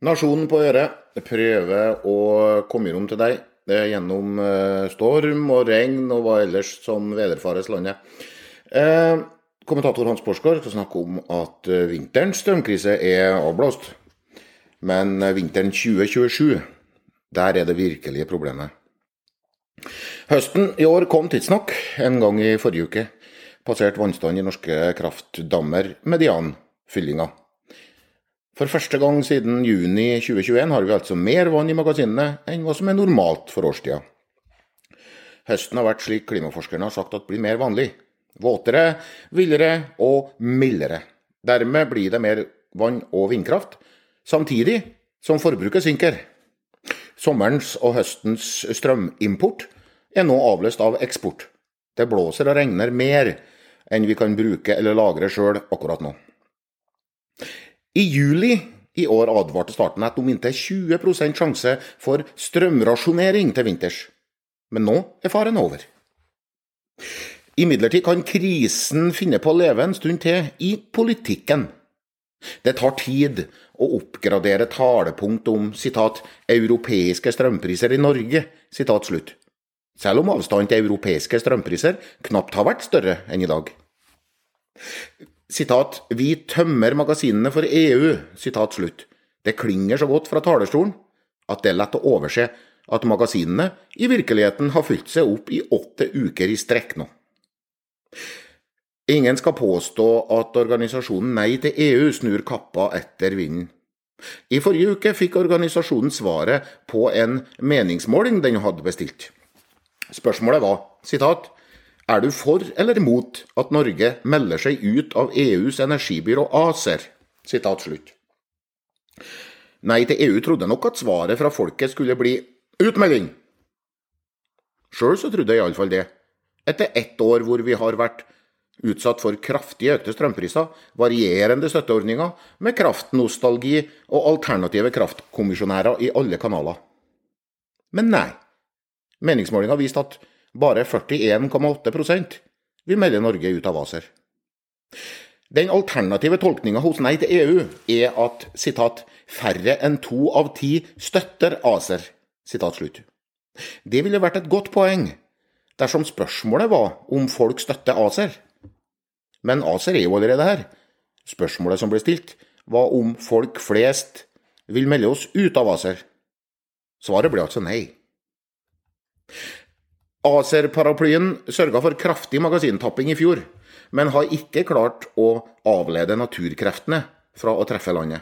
Nasjonen på øret prøver å komme gjennom til deg eh, gjennom eh, storm og regn og hva ellers som vederfares landet. Eh, kommentator Hans Porsgaard skal snakke om at vinterens strømkrise er avblåst. Men vinteren 2027, der er det virkelige problemet. Høsten i år kom tidsnok. En gang i forrige uke passerte vannstanden i norske kraftdammer medianfyllinga. For første gang siden juni 2021 har vi altså mer vann i magasinene enn hva som er normalt for årstida. Høsten har vært slik klimaforskerne har sagt at blir mer vanlig. Våtere, villere og mildere. Dermed blir det mer vann- og vindkraft, samtidig som forbruket synker. Sommerens og høstens strømimport er nå avløst av eksport. Det blåser og regner mer enn vi kan bruke eller lagre sjøl akkurat nå. I juli i år advarte Statnett om inntil 20% sjanse for strømrasjonering til vinters. Men nå er faren over. Imidlertid kan krisen finne på å leve en stund til i politikken. Det tar tid å oppgradere talepunkt om citat, 'europeiske strømpriser i Norge', citat slutt. selv om avstanden til europeiske strømpriser knapt har vært større enn i dag sitat, 'Vi tømmer magasinene for EU', sitat slutt. Det klinger så godt fra talerstolen at det er lett å overse at magasinene i virkeligheten har fylt seg opp i åtte uker i strekk nå. Ingen skal påstå at organisasjonen Nei til EU snur kappa etter vinden. I forrige uke fikk organisasjonen svaret på en meningsmåling den hadde bestilt. Spørsmålet var sitat, er du for eller mot at Norge melder seg ut av EUs energibyrå ACER? Sitat slutt. Nei til EU trodde nok at svaret fra folket skulle bli utmelding. Sjøl så trodde jeg iallfall det. Etter ett år hvor vi har vært utsatt for kraftig økte strømpriser, varierende støtteordninger, med kraftnostalgi og alternative kraftkommisjonærer i alle kanaler. Men nei. Meningsmålinga viste at bare 41,8% vil melde Norge ut av ACER. Den alternative tolkninga hos Nei til EU er at citat, 'færre enn to av ti støtter ACER'. Det ville vært et godt poeng dersom spørsmålet var om folk støtter ACER. Men ACER er jo allerede her. Spørsmålet som ble stilt, var om folk flest vil melde oss ut av ACER. Svaret ble altså nei. ACER-paraplyen sørga for kraftig magasintapping i fjor, men har ikke klart å avlede naturkreftene fra å treffe landet.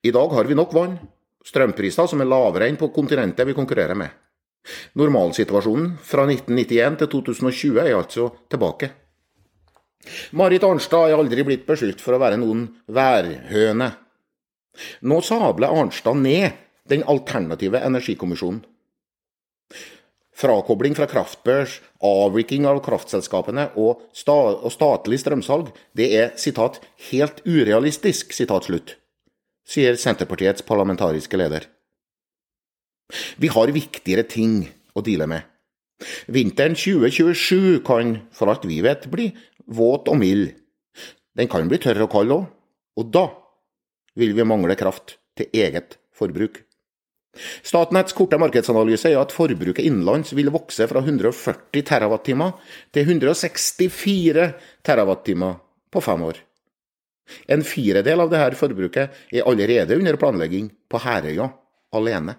I dag har vi nok vann, strømpriser som er lavere enn på kontinentet vi konkurrerer med. Normalsituasjonen fra 1991 til 2020 er altså tilbake. Marit Arnstad er aldri blitt beskyldt for å være noen værhøne. Nå sabler Arnstad ned den alternative energikommisjonen. Frakobling fra kraftbørs, avvikling av kraftselskapene og, sta og statlig strømsalg, det er citat, 'helt urealistisk', citat slutt, sier Senterpartiets parlamentariske leder. Vi har viktigere ting å deale med. Vinteren 2027 kan, for alt vi vet, bli våt og mild. Den kan bli tørr og kald òg, og da vil vi mangle kraft til eget forbruk. Statnetts korte markedsanalyse er at forbruket innenlands vil vokse fra 140 TWh til 164 TWh på fem år. En firedel av dette forbruket er allerede under planlegging på Herøya alene.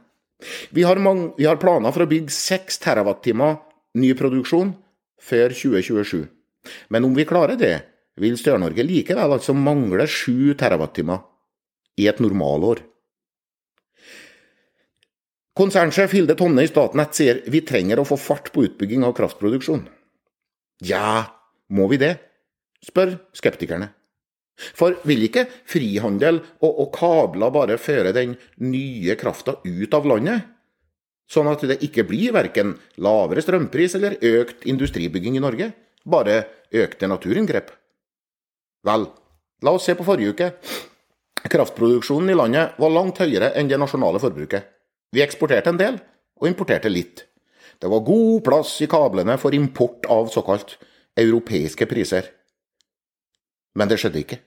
Vi har, mange, vi har planer for å bygge 6 TWh ny produksjon før 2027. Men om vi klarer det, vil Sør-Norge likevel altså mangle 7 TWh i et normalår. Konsernsjef Hilde Tonne i Statnett sier vi trenger å få fart på utbygging av kraftproduksjon. Ja, må vi det? spør skeptikerne. For vil ikke frihandel og, og kabler bare føre den nye krafta ut av landet? Sånn at det ikke blir verken lavere strømpris eller økt industribygging i Norge, bare økte naturinngrep? Vel, la oss se på forrige uke. Kraftproduksjonen i landet var langt høyere enn det nasjonale forbruket. Vi eksporterte en del, og importerte litt. Det var god plass i kablene for import av såkalt europeiske priser. Men det skjedde ikke.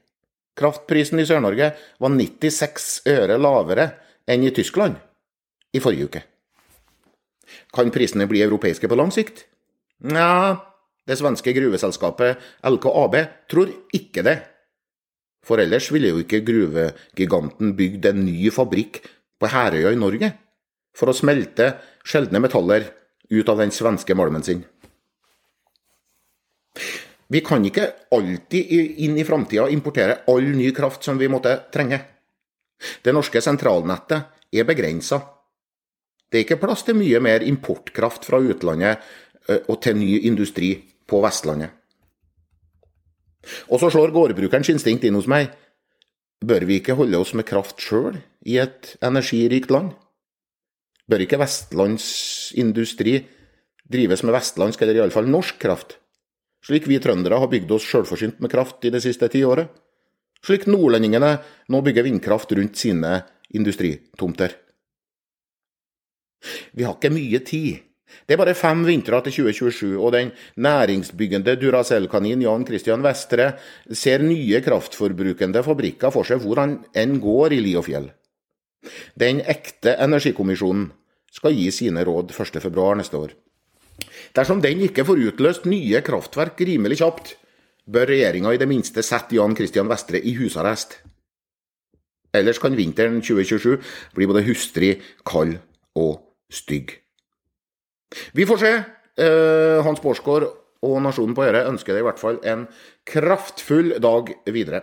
Kraftprisen i Sør-Norge var 96 øre lavere enn i Tyskland i forrige uke. Kan prisene bli europeiske på lang sikt? Nja, det svenske gruveselskapet LKAB tror ikke det. For ellers ville jo ikke gruvegiganten bygd en ny fabrikk på Herøya i Norge for å smelte sjeldne metaller ut av den svenske malmen sin. Vi kan ikke alltid inn i framtida importere all ny kraft som vi måtte trenge. Det norske sentralnettet er begrensa. Det er ikke plass til mye mer importkraft fra utlandet og til ny industri på Vestlandet. Og så slår gårdbrukerens instinkt inn hos meg. Bør vi ikke holde oss med kraft sjøl i et energirikt land? Bør ikke vestlandsindustri drives med vestlandsk, eller iallfall norsk kraft? Slik vi trøndere har bygd oss sjølforsynt med kraft i det siste tiåret. Slik nordlendingene nå bygger vindkraft rundt sine industritomter. Vi har ikke mye tid. Det er bare fem vintre til 2027, og den næringsbyggende Duracell-kanin Jan Christian Vestre ser nye kraftforbrukende fabrikker for seg hvor han enn går i li og fjell. Den ekte energikommisjonen skal gi sine råd 1.2 neste år. Dersom den ikke får utløst nye kraftverk rimelig kjapt, bør regjeringa i det minste sette Jan Christian Vestre i husarrest. Ellers kan vinteren 2027 bli både hustrig, kald og stygg. Vi får se. Eh, Hans Borsgaard og Nasjonen på Øre ønsker deg i hvert fall en kraftfull dag videre.